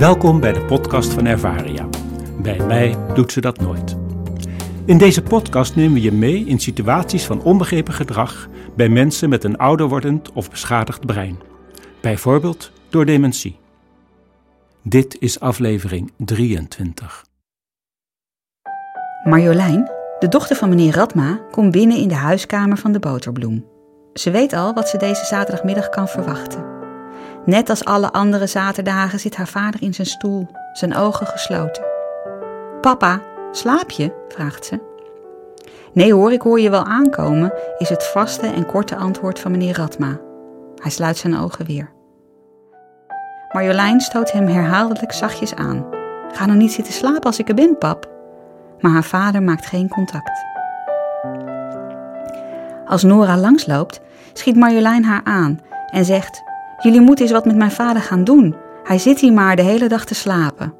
Welkom bij de podcast van Ervaria. Bij mij doet ze dat nooit. In deze podcast nemen we je mee in situaties van onbegrepen gedrag bij mensen met een ouder wordend of beschadigd brein. Bijvoorbeeld door dementie. Dit is aflevering 23. Marjolein, de dochter van meneer Radma, komt binnen in de huiskamer van de boterbloem. Ze weet al wat ze deze zaterdagmiddag kan verwachten. Net als alle andere zaterdagen zit haar vader in zijn stoel, zijn ogen gesloten. Papa, slaap je? vraagt ze. Nee hoor, ik hoor je wel aankomen, is het vaste en korte antwoord van meneer Radma. Hij sluit zijn ogen weer. Marjolein stoot hem herhaaldelijk zachtjes aan. Ga nou niet zitten slapen als ik er ben, pap. Maar haar vader maakt geen contact. Als Nora langsloopt, schiet Marjolein haar aan en zegt: Jullie moeten eens wat met mijn vader gaan doen. Hij zit hier maar de hele dag te slapen.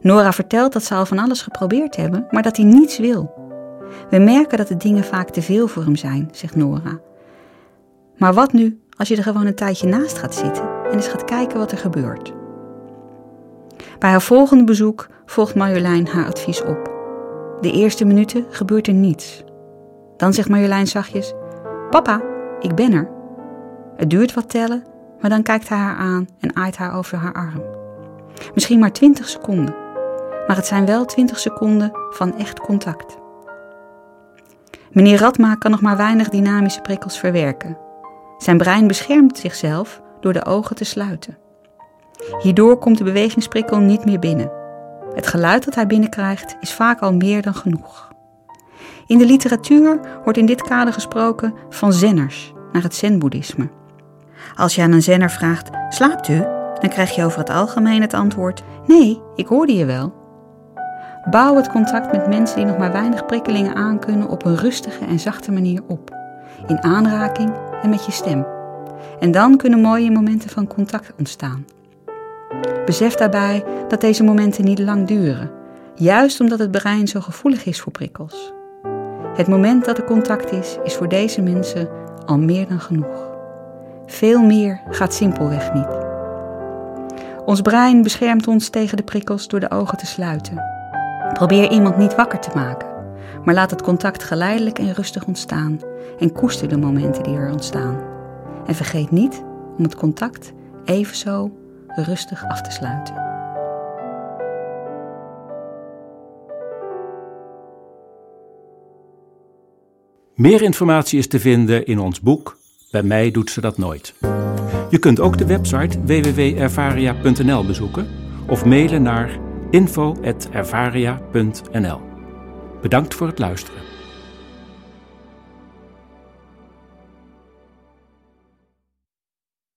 Nora vertelt dat ze al van alles geprobeerd hebben, maar dat hij niets wil. We merken dat de dingen vaak te veel voor hem zijn, zegt Nora. Maar wat nu als je er gewoon een tijdje naast gaat zitten en eens gaat kijken wat er gebeurt? Bij haar volgende bezoek volgt Marjolein haar advies op. De eerste minuten gebeurt er niets. Dan zegt Marjolein zachtjes: Papa, ik ben er. Het duurt wat tellen, maar dan kijkt hij haar aan en aait haar over haar arm. Misschien maar twintig seconden, maar het zijn wel twintig seconden van echt contact. Meneer Radma kan nog maar weinig dynamische prikkels verwerken. Zijn brein beschermt zichzelf door de ogen te sluiten. Hierdoor komt de bewegingsprikkel niet meer binnen. Het geluid dat hij binnenkrijgt is vaak al meer dan genoeg. In de literatuur wordt in dit kader gesproken van zenners naar het zenboeddhisme. Als je aan een zenner vraagt: slaapt u? dan krijg je over het algemeen het antwoord: nee, ik hoorde je wel. Bouw het contact met mensen die nog maar weinig prikkelingen aankunnen op een rustige en zachte manier op, in aanraking en met je stem. En dan kunnen mooie momenten van contact ontstaan. Besef daarbij dat deze momenten niet lang duren, juist omdat het brein zo gevoelig is voor prikkels. Het moment dat er contact is, is voor deze mensen al meer dan genoeg. Veel meer gaat simpelweg niet. Ons brein beschermt ons tegen de prikkels door de ogen te sluiten. Probeer iemand niet wakker te maken, maar laat het contact geleidelijk en rustig ontstaan en koester de momenten die er ontstaan. En vergeet niet om het contact even zo rustig af te sluiten. Meer informatie is te vinden in ons boek Bij mij doet ze dat nooit. Je kunt ook de website www.ervaria.nl bezoeken of mailen naar info.ervaria.nl. Bedankt voor het luisteren.